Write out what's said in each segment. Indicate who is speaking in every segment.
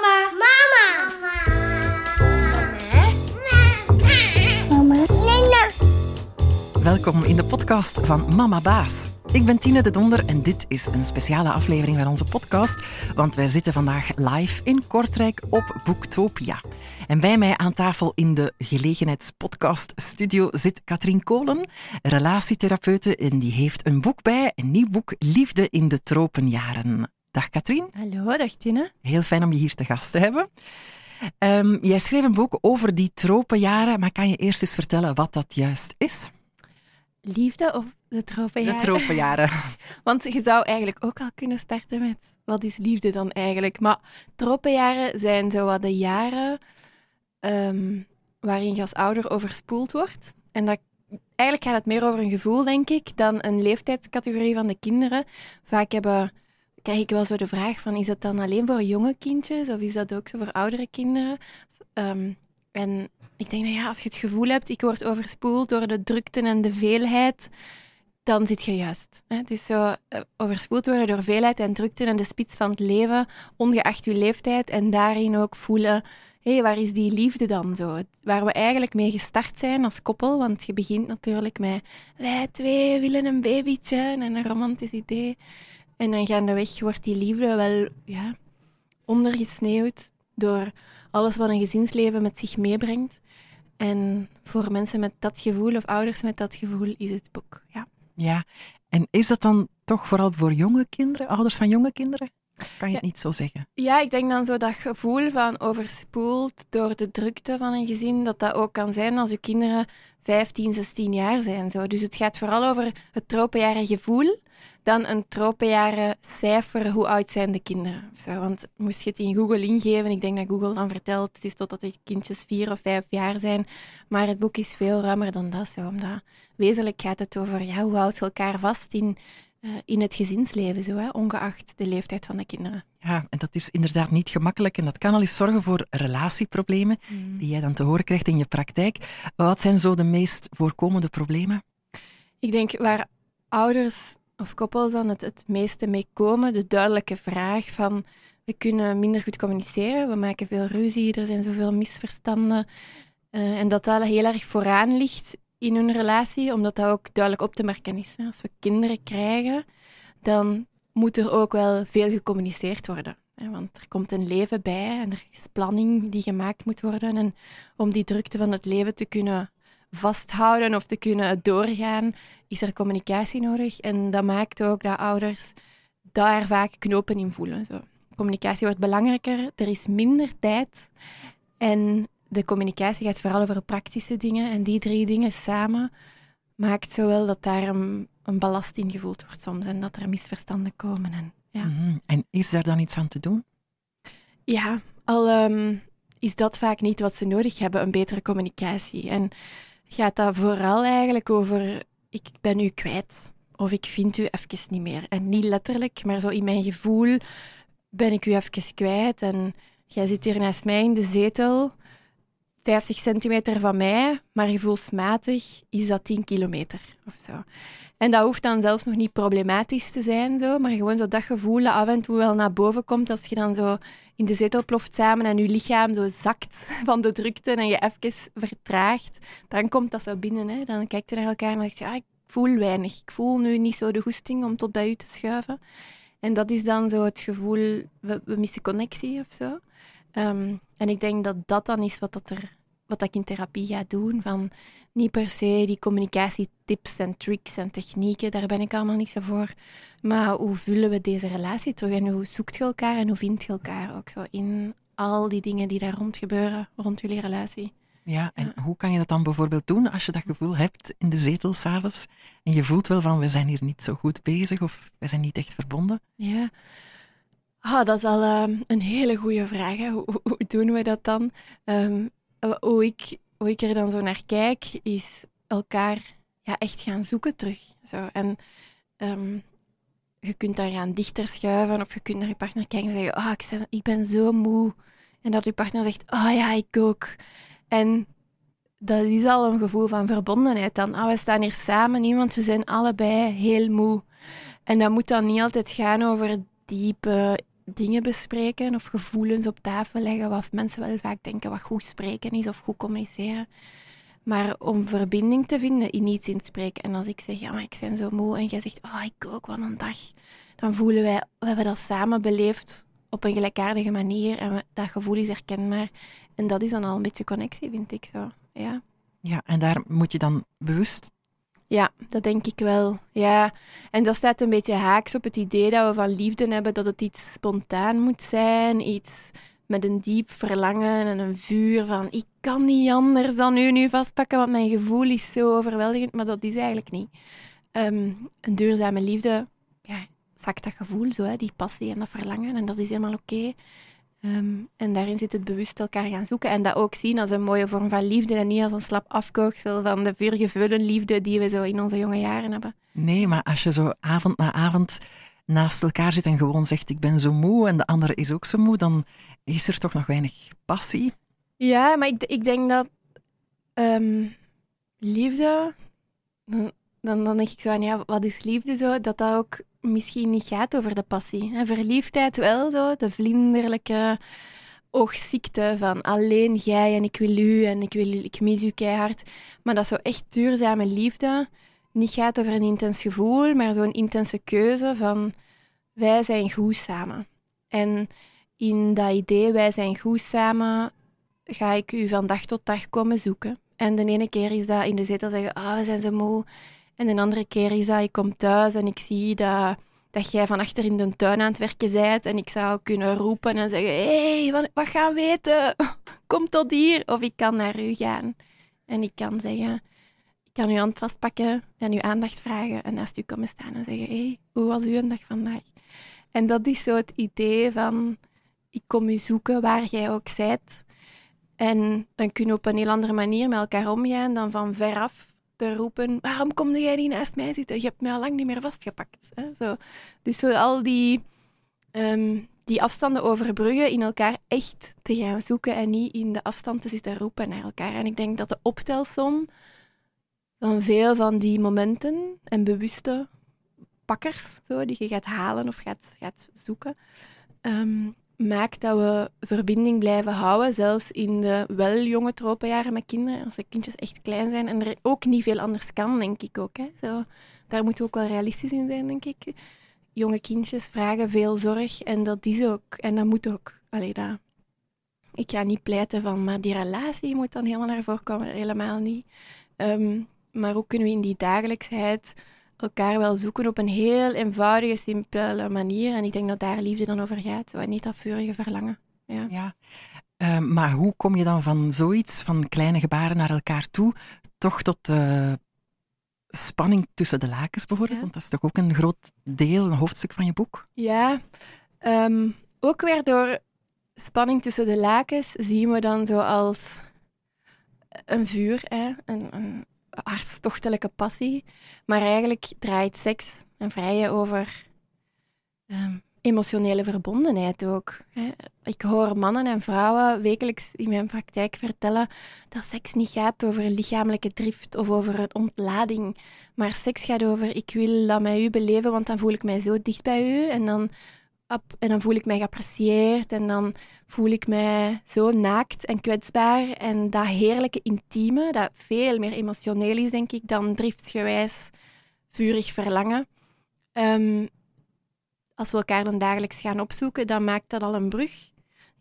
Speaker 1: Mama.
Speaker 2: Mama.
Speaker 1: Mama.
Speaker 3: Welkom in de podcast van Mama Baas. Ik ben Tine de Donder en dit is een speciale aflevering van onze podcast, want wij zitten vandaag live in Kortrijk op Boektopia. En bij mij aan tafel in de gelegenheidspodcast studio zit Katrien Kolen, relatietherapeute en die heeft een boek bij, een nieuw boek Liefde in de tropenjaren. Dag Katrien.
Speaker 4: Hallo, dag Tine.
Speaker 3: Heel fijn om je hier te gast te hebben. Ehm, jij schreef een boek over die tropenjaren, maar kan je eerst eens vertellen wat dat juist is?
Speaker 4: Liefde of de tropenjaren?
Speaker 3: De tropenjaren.
Speaker 4: Want je zou eigenlijk ook al kunnen starten met wat is liefde dan eigenlijk? Maar tropenjaren zijn zo wat de jaren ehm, waarin je als ouder overspoeld wordt. En dat, eigenlijk gaat het meer over een gevoel, denk ik, dan een leeftijdscategorie van de kinderen. Vaak hebben, krijg ik wel zo de vraag van, is dat dan alleen voor jonge kindjes of is dat ook zo voor oudere kinderen? Ehm, en ik denk, nou ja, als je het gevoel hebt, ik word overspoeld door de drukte en de veelheid, dan zit je juist. Hè? Het is zo eh, overspoeld worden door veelheid en drukte en de spits van het leven, ongeacht je leeftijd, en daarin ook voelen, hé, hey, waar is die liefde dan zo? Waar we eigenlijk mee gestart zijn als koppel, want je begint natuurlijk met, wij twee willen een babytje en een romantisch idee. En dan gaandeweg wordt die liefde wel, ja, ondergesneeuwd door alles wat een gezinsleven met zich meebrengt. En voor mensen met dat gevoel of ouders met dat gevoel is het boek. Ja.
Speaker 3: Ja, en is dat dan toch vooral voor jonge kinderen, ouders van jonge kinderen? Kan je het
Speaker 4: Ja.
Speaker 3: niet zo zeggen?
Speaker 4: ja, ik denk dan zo dat gevoel van overspoeld door de drukte van een gezin, dat dat ook kan zijn als je kinderen 15, 16 jaar zijn. Zo. Dus het gaat vooral over het tropenjaren gevoel dan een tropenjaren cijfer, hoe oud zijn de kinderen. Zo. Want moest je het in Google ingeven, ik denk dat Google dan vertelt, het is totdat de kindjes vier of vijf jaar zijn. Maar het boek is veel ruimer dan dat. Zo. Omdat wezenlijk gaat het over ja, hoe houd je elkaar vast in, eh, in het gezinsleven, zo, hè, ongeacht de leeftijd van de kinderen.
Speaker 3: Ja, en dat is inderdaad niet gemakkelijk en dat kan al eens zorgen voor relatieproblemen die jij dan te horen krijgt in je praktijk. Wat zijn zo de meest voorkomende problemen?
Speaker 4: Ik denk waar ouders of koppels dan het, het meeste mee komen, de duidelijke vraag van we kunnen minder goed communiceren, we maken veel ruzie, er zijn zoveel misverstanden. Eh, en dat dat heel erg vooraan ligt in hun relatie, omdat dat ook duidelijk op te merken is. Als we kinderen krijgen, dan moet er ook wel veel gecommuniceerd worden. Want er komt een leven bij en er is planning die gemaakt moet worden. En om die drukte van het leven te kunnen vasthouden of te kunnen doorgaan, is er communicatie nodig. En dat maakt ook dat ouders daar vaak knopen in voelen. Zo. Communicatie wordt belangrijker, er is minder tijd. En de communicatie gaat vooral over praktische dingen. En die drie dingen samen maakt zowel dat daar een, een ballast in gevoeld wordt soms en dat er misverstanden komen. En, ja.
Speaker 3: Mhm. En is daar dan iets aan te doen?
Speaker 4: Ja, al ehm, is dat vaak niet wat ze nodig hebben, een betere communicatie. En gaat dat vooral eigenlijk over, ik ben u kwijt. Of ik vind u even niet meer. En niet letterlijk, maar zo in mijn gevoel ben ik u even kwijt. En jij zit hier naast mij in de zetel, 50 centimeter van mij, maar gevoelsmatig is dat 10 kilometer of zo. En dat hoeft dan zelfs nog niet problematisch te zijn, zo, maar gewoon zo dat gevoel dat af en toe wel naar boven komt als je dan zo in de zetel ploft samen en je lichaam zo zakt van de drukte en je even vertraagt, dan komt dat zo binnen. Hè. Dan kijkt je naar elkaar en dan zegt je, ah, ik voel weinig. Ik voel nu niet zo de goesting om tot bij u te schuiven. En dat is dan zo het gevoel, we, we missen connectie of zo. Ehm, en ik denk dat dat dan is wat, dat er, wat dat ik in therapie ga doen. Van niet per se die communicatietips en tricks en technieken, daar ben ik allemaal niet zo voor. Maar hoe vullen we deze relatie terug en hoe zoekt je elkaar en hoe vind je elkaar ook zo in al die dingen die daar rond gebeuren, rond jullie relatie.
Speaker 3: Ja, en hoe kan je dat dan bijvoorbeeld doen als je dat gevoel hebt in de zetel s'avonds en je voelt wel van we zijn hier niet zo goed bezig of we zijn niet echt verbonden?
Speaker 4: Ja. Ah, dat is al ehm, een hele goede vraag. Hè. Hoe, hoe- doen we dat dan? Ehm, eh, hoe, ik, hoe ik er dan zo naar kijk, is elkaar ja, echt gaan zoeken terug. Zo. En ehm, je kunt dan gaan dichter schuiven of je kunt naar je partner kijken en zeggen, ah, ik, ben, ik ben zo moe. En dat je partner zegt, oh ja, ik ook. En dat is al een gevoel van verbondenheid dan. Ah, we staan hier samen want we zijn allebei heel moe. En dat moet dan niet altijd gaan over diepe, dingen bespreken of gevoelens op tafel leggen, wat mensen wel vaak denken wat goed spreken is of goed communiceren. Maar om verbinding te vinden in iets inspreken. En als ik zeg, ja, maar ik ben zo moe en jij zegt, oh, ik ook, wat een dag. Dan voelen wij, we hebben dat samen beleefd op een gelijkaardige manier en dat gevoel is herkenbaar. En dat is dan al een beetje connectie, vind ik zo. Ja.
Speaker 3: Ja, en daar moet je dan bewust
Speaker 4: Ja, dat denk ik wel. Ja. En dat staat een beetje haaks op het idee dat we van liefde hebben, dat het iets spontaan moet zijn, iets met een diep verlangen en een vuur van ik kan niet anders dan u nu vastpakken, want mijn gevoel is zo overweldigend, maar dat is eigenlijk niet. Ehm, een duurzame liefde, ja, zakt dat gevoel zo, hè, die passie en dat verlangen, en dat is helemaal oké. Ehm, en daarin zit het bewust elkaar gaan zoeken en dat ook zien als een mooie vorm van liefde en niet als een slap afkooksel van de vuurgevullen liefde die we zo in onze jonge jaren hebben.
Speaker 3: Nee, maar als je zo avond na avond naast elkaar zit en gewoon zegt ik ben zo moe en de andere is ook zo moe, dan is er toch nog weinig passie.
Speaker 4: Ja, maar ik, ik denk dat ehm, liefde, dan, dan, denk ik zo aan, ja, wat is liefde zo? Dat dat ook misschien niet gaat over de passie. Hè? Verliefdheid wel zo, de vlinderlijke oogziekte van alleen jij en ik wil u en ik, wil, ik mis u keihard. Maar dat zo echt duurzame liefde niet gaat over een intens gevoel, maar zo'n intense keuze van wij zijn goed samen. En in dat idee, wij zijn goed samen, ga ik u van dag tot dag komen zoeken. En de ene keer is dat in de zetel zeggen, ah, we zijn zo moe. En de andere keer is dat, ik kom thuis en ik zie dat, dat jij van achter in de tuin aan het werken bent. En ik zou kunnen roepen en zeggen, hé, hey, wat, wat gaan we eten? Kom tot hier. Of ik kan naar u gaan. En ik kan zeggen, ik kan uw hand vastpakken en uw aandacht vragen. En naast u komen staan en zeggen, hé, hey, hoe was uw dag vandaag? En dat is zo het idee van, ik kom u zoeken waar jij ook zijt. En dan kunnen we op een heel andere manier met elkaar omgaan dan van veraf te roepen, waarom kom jij niet naast mij zitten? Je hebt mij al lang niet meer vastgepakt. Zo. Dus zo al die, ehm, die afstanden overbruggen, in elkaar echt te gaan zoeken en niet in de afstand te zitten roepen naar elkaar. En ik denk dat de optelsom van veel van die momenten en bewuste pakkers, zo, die je gaat halen of gaat, gaat zoeken, ehm, maakt dat we verbinding blijven houden, zelfs in de wel jonge tropenjaren met kinderen, als de kindjes echt klein zijn en er ook niet veel anders kan, denk ik ook. Hè. Zo, daar moeten we ook wel realistisch in zijn, denk ik. Jonge kindjes vragen veel zorg en dat is ook, en dat moet ook. Allee, dat. Ik ga niet pleiten van, maar die relatie moet dan helemaal naar voren komen, helemaal niet. Ehm, maar hoe kunnen we in die dagelijksheid elkaar wel zoeken op een heel eenvoudige, simpele manier. En ik denk dat daar liefde dan over gaat. En niet dat vurige verlangen. Ja.
Speaker 3: Ja. Uh, maar hoe kom je dan van zoiets, van kleine gebaren naar elkaar toe, toch tot uh, spanning tussen de lakens bijvoorbeeld?
Speaker 4: Ja.
Speaker 3: Want dat is toch ook een groot deel, een hoofdstuk van je boek?
Speaker 4: Ja, um, ook weer door spanning tussen de lakens zien we dan zo als een vuur, hè? Een, een, hartstochtelijke passie. Maar eigenlijk draait seks en vrijen over um, emotionele verbondenheid ook. Hè. Ik hoor mannen en vrouwen wekelijks in mijn praktijk vertellen dat seks niet gaat over een lichamelijke drift of over een ontlading. Maar seks gaat over ik wil dat met u beleven, want dan voel ik mij zo dicht bij u. En dan en dan voel ik mij geapprecieerd en dan voel ik mij zo naakt en kwetsbaar. En dat heerlijke intieme, dat veel meer emotioneel is, denk ik, dan driftsgewijs vurig verlangen. Um, als we elkaar dan dagelijks gaan opzoeken, dan maakt dat al een brug.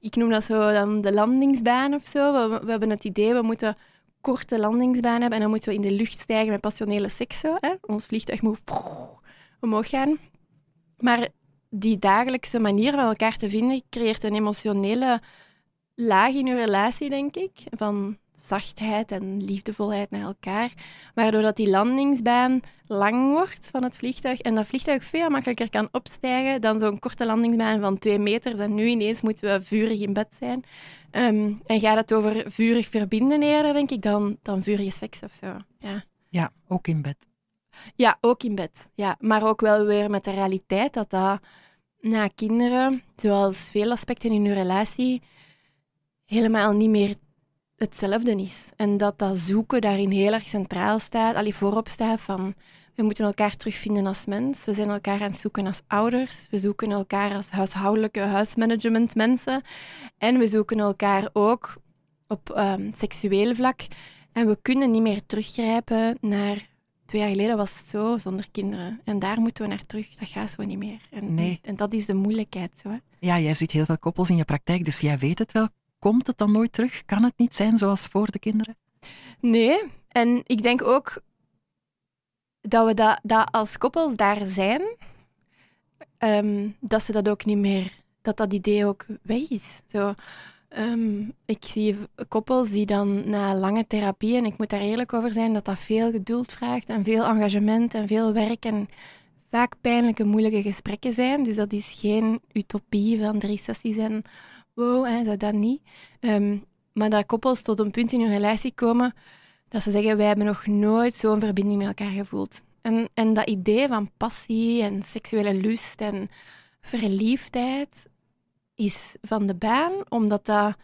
Speaker 4: Ik noem dat zo dan de landingsbaan of zo. We, we hebben het idee, we moeten korte landingsbaan hebben en dan moeten we in de lucht stijgen met passionele seks. Zo, hè? Ons vliegtuig moet omhoog gaan. Maar die dagelijkse manier van elkaar te vinden creëert een emotionele laag in uw relatie, denk ik. Van zachtheid en liefdevolheid naar elkaar. Waardoor dat die landingsbaan lang wordt van het vliegtuig en dat vliegtuig veel makkelijker kan opstijgen dan zo'n korte landingsbaan van twee meter. Dan nu ineens moeten we vurig in bed zijn. Um, en gaat het over vurig verbinden eerder, denk ik, dan, dan vurige seks of zo. Ja.
Speaker 3: ja, ook in bed.
Speaker 4: Ja, ook in bed. Ja, maar ook wel weer met de realiteit dat dat na kinderen, zoals veel aspecten in uw relatie, helemaal niet meer hetzelfde is. En dat dat zoeken daarin heel erg centraal staat, allee, voorop staat van We moeten elkaar terugvinden als mens. We zijn elkaar aan het zoeken als ouders. We zoeken elkaar als huishoudelijke huismanagementmensen. En we zoeken elkaar ook op um, seksueel vlak. En we kunnen niet meer teruggrijpen naar twee jaar geleden was het zo, zonder kinderen. En daar moeten we naar terug. Dat gaat zo niet meer. En,
Speaker 3: Nee.
Speaker 4: en dat is de moeilijkheid. Zo, hè.
Speaker 3: Ja, jij ziet heel veel koppels in je praktijk, dus jij weet het wel. Komt het dan nooit terug? Kan het niet zijn zoals voor de kinderen?
Speaker 4: Nee. En ik denk ook dat we dat, dat als koppels daar zijn, ehm, dat ze dat ook niet meer, dat dat idee ook weg is. Zo, ehm, ik zie koppels die dan na lange therapie, en ik moet daar eerlijk over zijn, dat dat veel geduld vraagt en veel engagement en veel werk en vaak pijnlijke, moeilijke gesprekken zijn. Dus dat is geen utopie van drie sessies en wow, hè, zo dat niet. Ehm, maar dat koppels tot een punt in hun relatie komen dat ze zeggen, wij hebben nog nooit zo'n verbinding met elkaar gevoeld. En, en dat idee van passie en seksuele lust en verliefdheid is van de baan, omdat dat,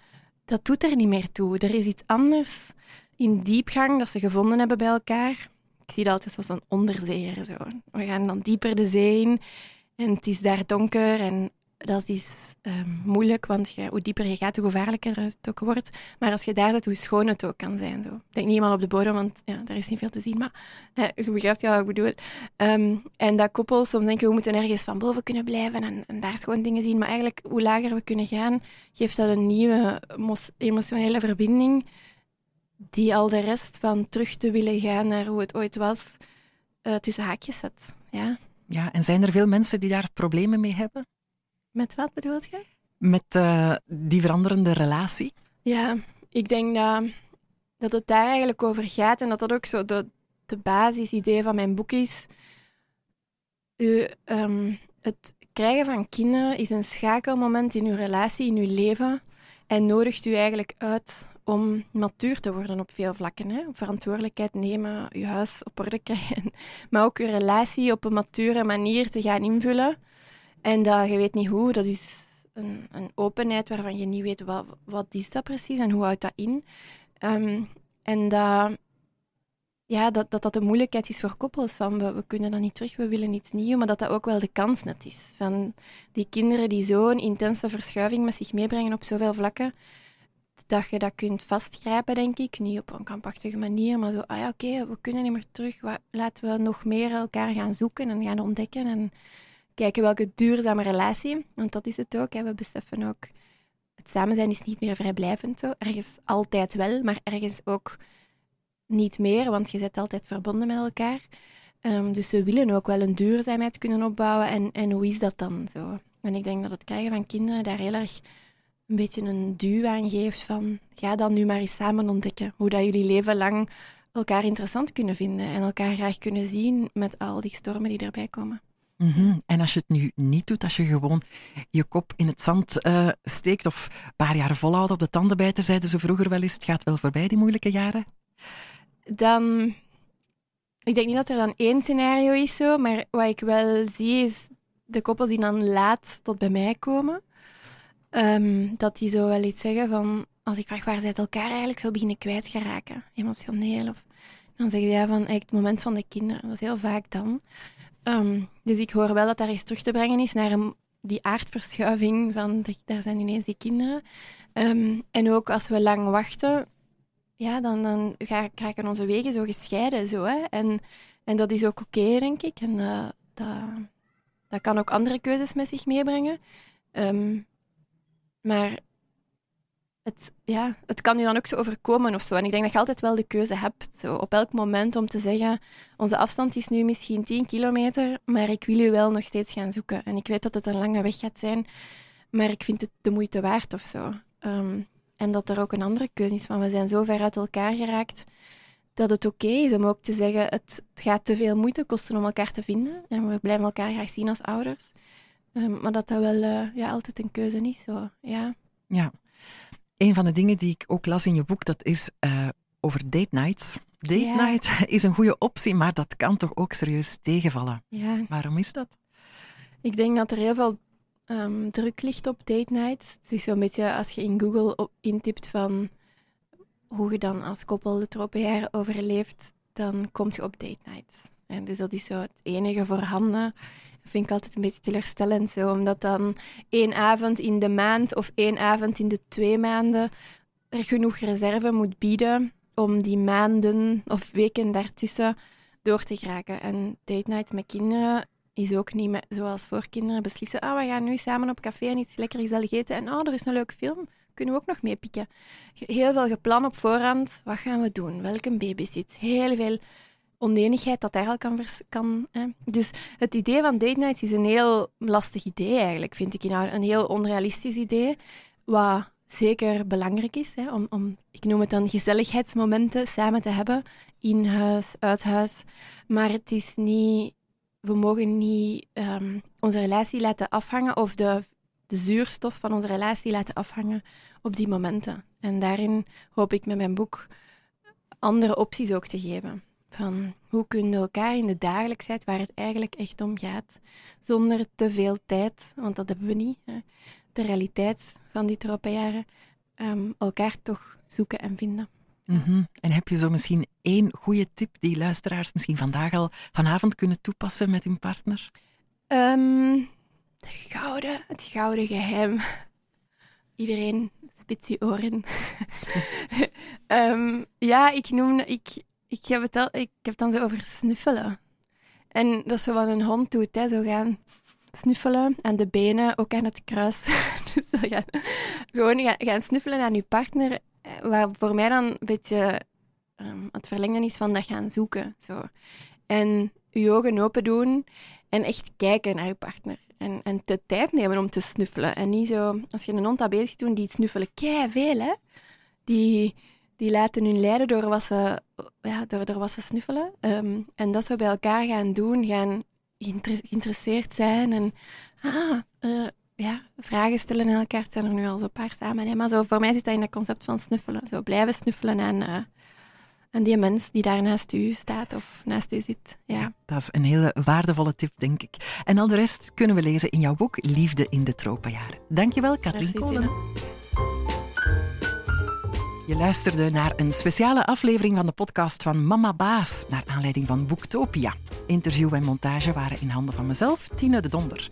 Speaker 4: dat doet er niet meer toe. Er is iets anders in diepgang dat ze gevonden hebben bij elkaar. Ik zie dat altijd als een onderzeeër. Zo. We gaan dan dieper de zee in en het is daar donker en dat is ehm, moeilijk, want hoe dieper je gaat, hoe gevaarlijker het ook wordt. Maar als je daar zit, hoe schoon het ook kan zijn. Zo. Ik denk niet helemaal op de bodem, want ja, daar is niet veel te zien, maar eh, je begrijpt ja, wat ik bedoel. Ehm, en dat koppels soms denken, we moeten ergens van boven kunnen blijven en, en daar schoon dingen zien. Maar eigenlijk, hoe lager we kunnen gaan, geeft dat een nieuwe emotionele verbinding die al de rest van terug te willen gaan naar hoe het ooit was, eh, tussen haakjes zet. Ja.
Speaker 3: Ja, en zijn er veel mensen die daar problemen mee hebben?
Speaker 4: Met wat bedoelt je?
Speaker 3: Met eh, die veranderende relatie?
Speaker 4: Ja, ik denk dat, dat het daar eigenlijk over gaat en dat dat ook zo de, de basisidee van mijn boek is. U, ehm, het krijgen van kinderen is een schakelmoment in uw relatie, in uw leven en nodigt u eigenlijk uit om matuur te worden op veel vlakken. Hè? Verantwoordelijkheid nemen, je huis op orde krijgen, maar ook je relatie op een mature manier te gaan invullen. En dat je weet niet hoe, dat is een, een openheid waarvan je niet weet wat, wat is dat precies en hoe houdt dat in. Ehm, en dat, ja, dat, dat dat de moeilijkheid is voor koppels, van we, kunnen dat niet terug, we willen iets nieuws, maar dat dat ook wel de kans net is. Van die kinderen die zo'n intense verschuiving met zich meebrengen op zoveel vlakken, dat je dat kunt vastgrijpen, denk ik. Niet op een krampachtige manier, maar zo, ah ja, oké, we kunnen niet meer terug. Laten we nog meer elkaar gaan zoeken en gaan ontdekken en kijken welke duurzame relatie, want dat is het ook. We beseffen ook, het samen zijn is niet meer vrijblijvend. Zo. Ergens altijd wel, maar ergens ook niet meer, want je bent altijd verbonden met elkaar. Ehm, dus we willen ook wel een duurzaamheid kunnen opbouwen. En, en hoe is dat dan zo? En ik denk dat het krijgen van kinderen daar heel erg een beetje een duw aan geeft van ga dan nu maar eens samen ontdekken hoe dat jullie leven lang elkaar interessant kunnen vinden en elkaar graag kunnen zien met al die stormen die erbij komen.
Speaker 3: Mhm. En als je het nu niet doet, als je gewoon je kop in het zand eh, steekt of een paar jaar volhoudt op de tanden bijten, zeiden ze vroeger wel eens, het gaat wel voorbij, die moeilijke jaren.
Speaker 4: Dan, ik denk niet dat er dan één scenario is zo, maar wat ik wel zie is de koppels die dan laat tot bij mij komen, ehm, dat die zo wel iets zeggen van, als ik vraag waar zij het elkaar eigenlijk zo beginnen kwijtgeraken, emotioneel, of, dan zeggen ze ja van het moment van de kinderen, dat is heel vaak dan. Ehm, dus ik hoor wel dat daar iets terug te brengen is naar een, die aardverschuiving van, daar zijn ineens die kinderen. Ehm, en ook als we lang wachten, ja, dan, dan ga- raken onze wegen zo gescheiden. Zo, hè? En, en dat is ook oké, denk ik. En eh, dat, dat kan ook andere keuzes met zich meebrengen. Ehm, maar het, ja, het kan je dan ook zo overkomen of zo. En ik denk dat je altijd wel de keuze hebt, zo, op elk moment, om te zeggen: onze afstand is nu misschien 10 kilometer, maar ik wil u wel nog steeds gaan zoeken. En ik weet dat het een lange weg gaat zijn, maar ik vind het de moeite waard of zo. Ehm, en dat er ook een andere keuze is van we zijn zo ver uit elkaar geraakt dat het oké is om ook te zeggen het, gaat te veel moeite kosten om elkaar te vinden. En we blijven elkaar graag zien als ouders. Ehm, maar dat dat wel eh, ja, altijd een keuze is. Zo. Ja.
Speaker 3: Ja. Een van de dingen die ik ook las in je boek, dat is eh, over date nights. Date
Speaker 4: Ja.
Speaker 3: night is een goede optie, maar dat kan toch ook serieus tegenvallen.
Speaker 4: ja.
Speaker 3: Waarom is dat?
Speaker 4: Ik denk dat er heel veel ehm, druk ligt op date nights. Het is zo'n beetje als je in Google op, intipt van hoe je dan als koppel de tropenjaren overleeft, dan kom je op date nights. En dus dat is zo het enige voorhanden. Vind ik altijd een beetje teleurstellend, zo, omdat dan één avond in de maand of één avond in de twee maanden er genoeg reserve moet bieden om die maanden of weken daartussen door te geraken. En date night met kinderen is ook niet met, zoals voor kinderen beslissen. Ah, we gaan nu samen op café en iets lekker gezellig eten. En oh, er is een leuke film. Kunnen we ook nog meepikken. Heel veel gepland op voorhand. Wat gaan we doen? Welke babysit? Heel veel onenigheid dat daar al kan... kan hè. Dus het idee van date nights is een heel lastig idee eigenlijk, vind ik. Nou, een heel onrealistisch idee. Wat zeker belangrijk is. Hè, om, om, ik noem het dan gezelligheidsmomenten samen te hebben. In huis, uit huis. Maar het is niet... We mogen niet um, onze relatie laten afhangen of de, de zuurstof van onze relatie laten afhangen op die momenten. En daarin hoop ik met mijn boek andere opties ook te geven. Van hoe kunnen we elkaar in de dagelijksheid, waar het eigenlijk echt om gaat, zonder te veel tijd, want dat hebben we niet, hè, de realiteit van die tropenjaren, um, elkaar toch zoeken en vinden.
Speaker 3: Mm -hmm. En heb je zo misschien één goede tip die luisteraars misschien vandaag al vanavond kunnen toepassen met hun partner?
Speaker 4: Um, de gouden, het gouden geheim. Iedereen spits je oren. um, ja, ik noem, ik, ik, heb het al, ik heb dan zo over snuffelen. En dat is zo wat een hond doet, hè, zo gaan snuffelen aan de benen, ook aan het kruis. dus gewoon gaan, snuffelen aan je partner, eh, waar voor mij dan een beetje um, het verlengen is van dat gaan zoeken. Zo. En je ogen open doen en echt kijken naar je partner. En, en de tijd nemen om te snuffelen. En niet zo, als je een hond dat bezig doet, die snuffelen kei veel, hè. Die, die laten hun leiden door wat ze, ja, door, door wat ze snuffelen. Um, en dat ze bij elkaar gaan doen, gaan geïnteresseerd zijn en ah, uh, ja, vragen stellen aan elkaar. Het zijn er nu al zo'n paar samen. Hè? Maar zo, voor mij zit dat in dat concept van snuffelen. Zo blijven snuffelen aan, uh, aan die mens die daar naast u staat of naast u zit. Ja.
Speaker 3: Dat is een hele waardevolle tip, denk ik. En al de rest kunnen we lezen in jouw boek Liefde in de tropenjaren. Dankjewel, Katrien Kolen. Je luisterde naar een speciale aflevering van de podcast van Mama Baas, naar aanleiding van Boektopia. Interview en montage waren in handen van mezelf, Tine de Donder.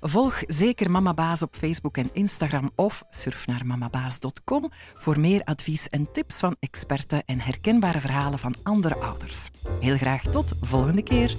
Speaker 3: Volg zeker Mama Baas op Facebook en Instagram of surf naar mamabaas.com voor meer advies en tips van experten en herkenbare verhalen van andere ouders. Heel graag tot volgende keer.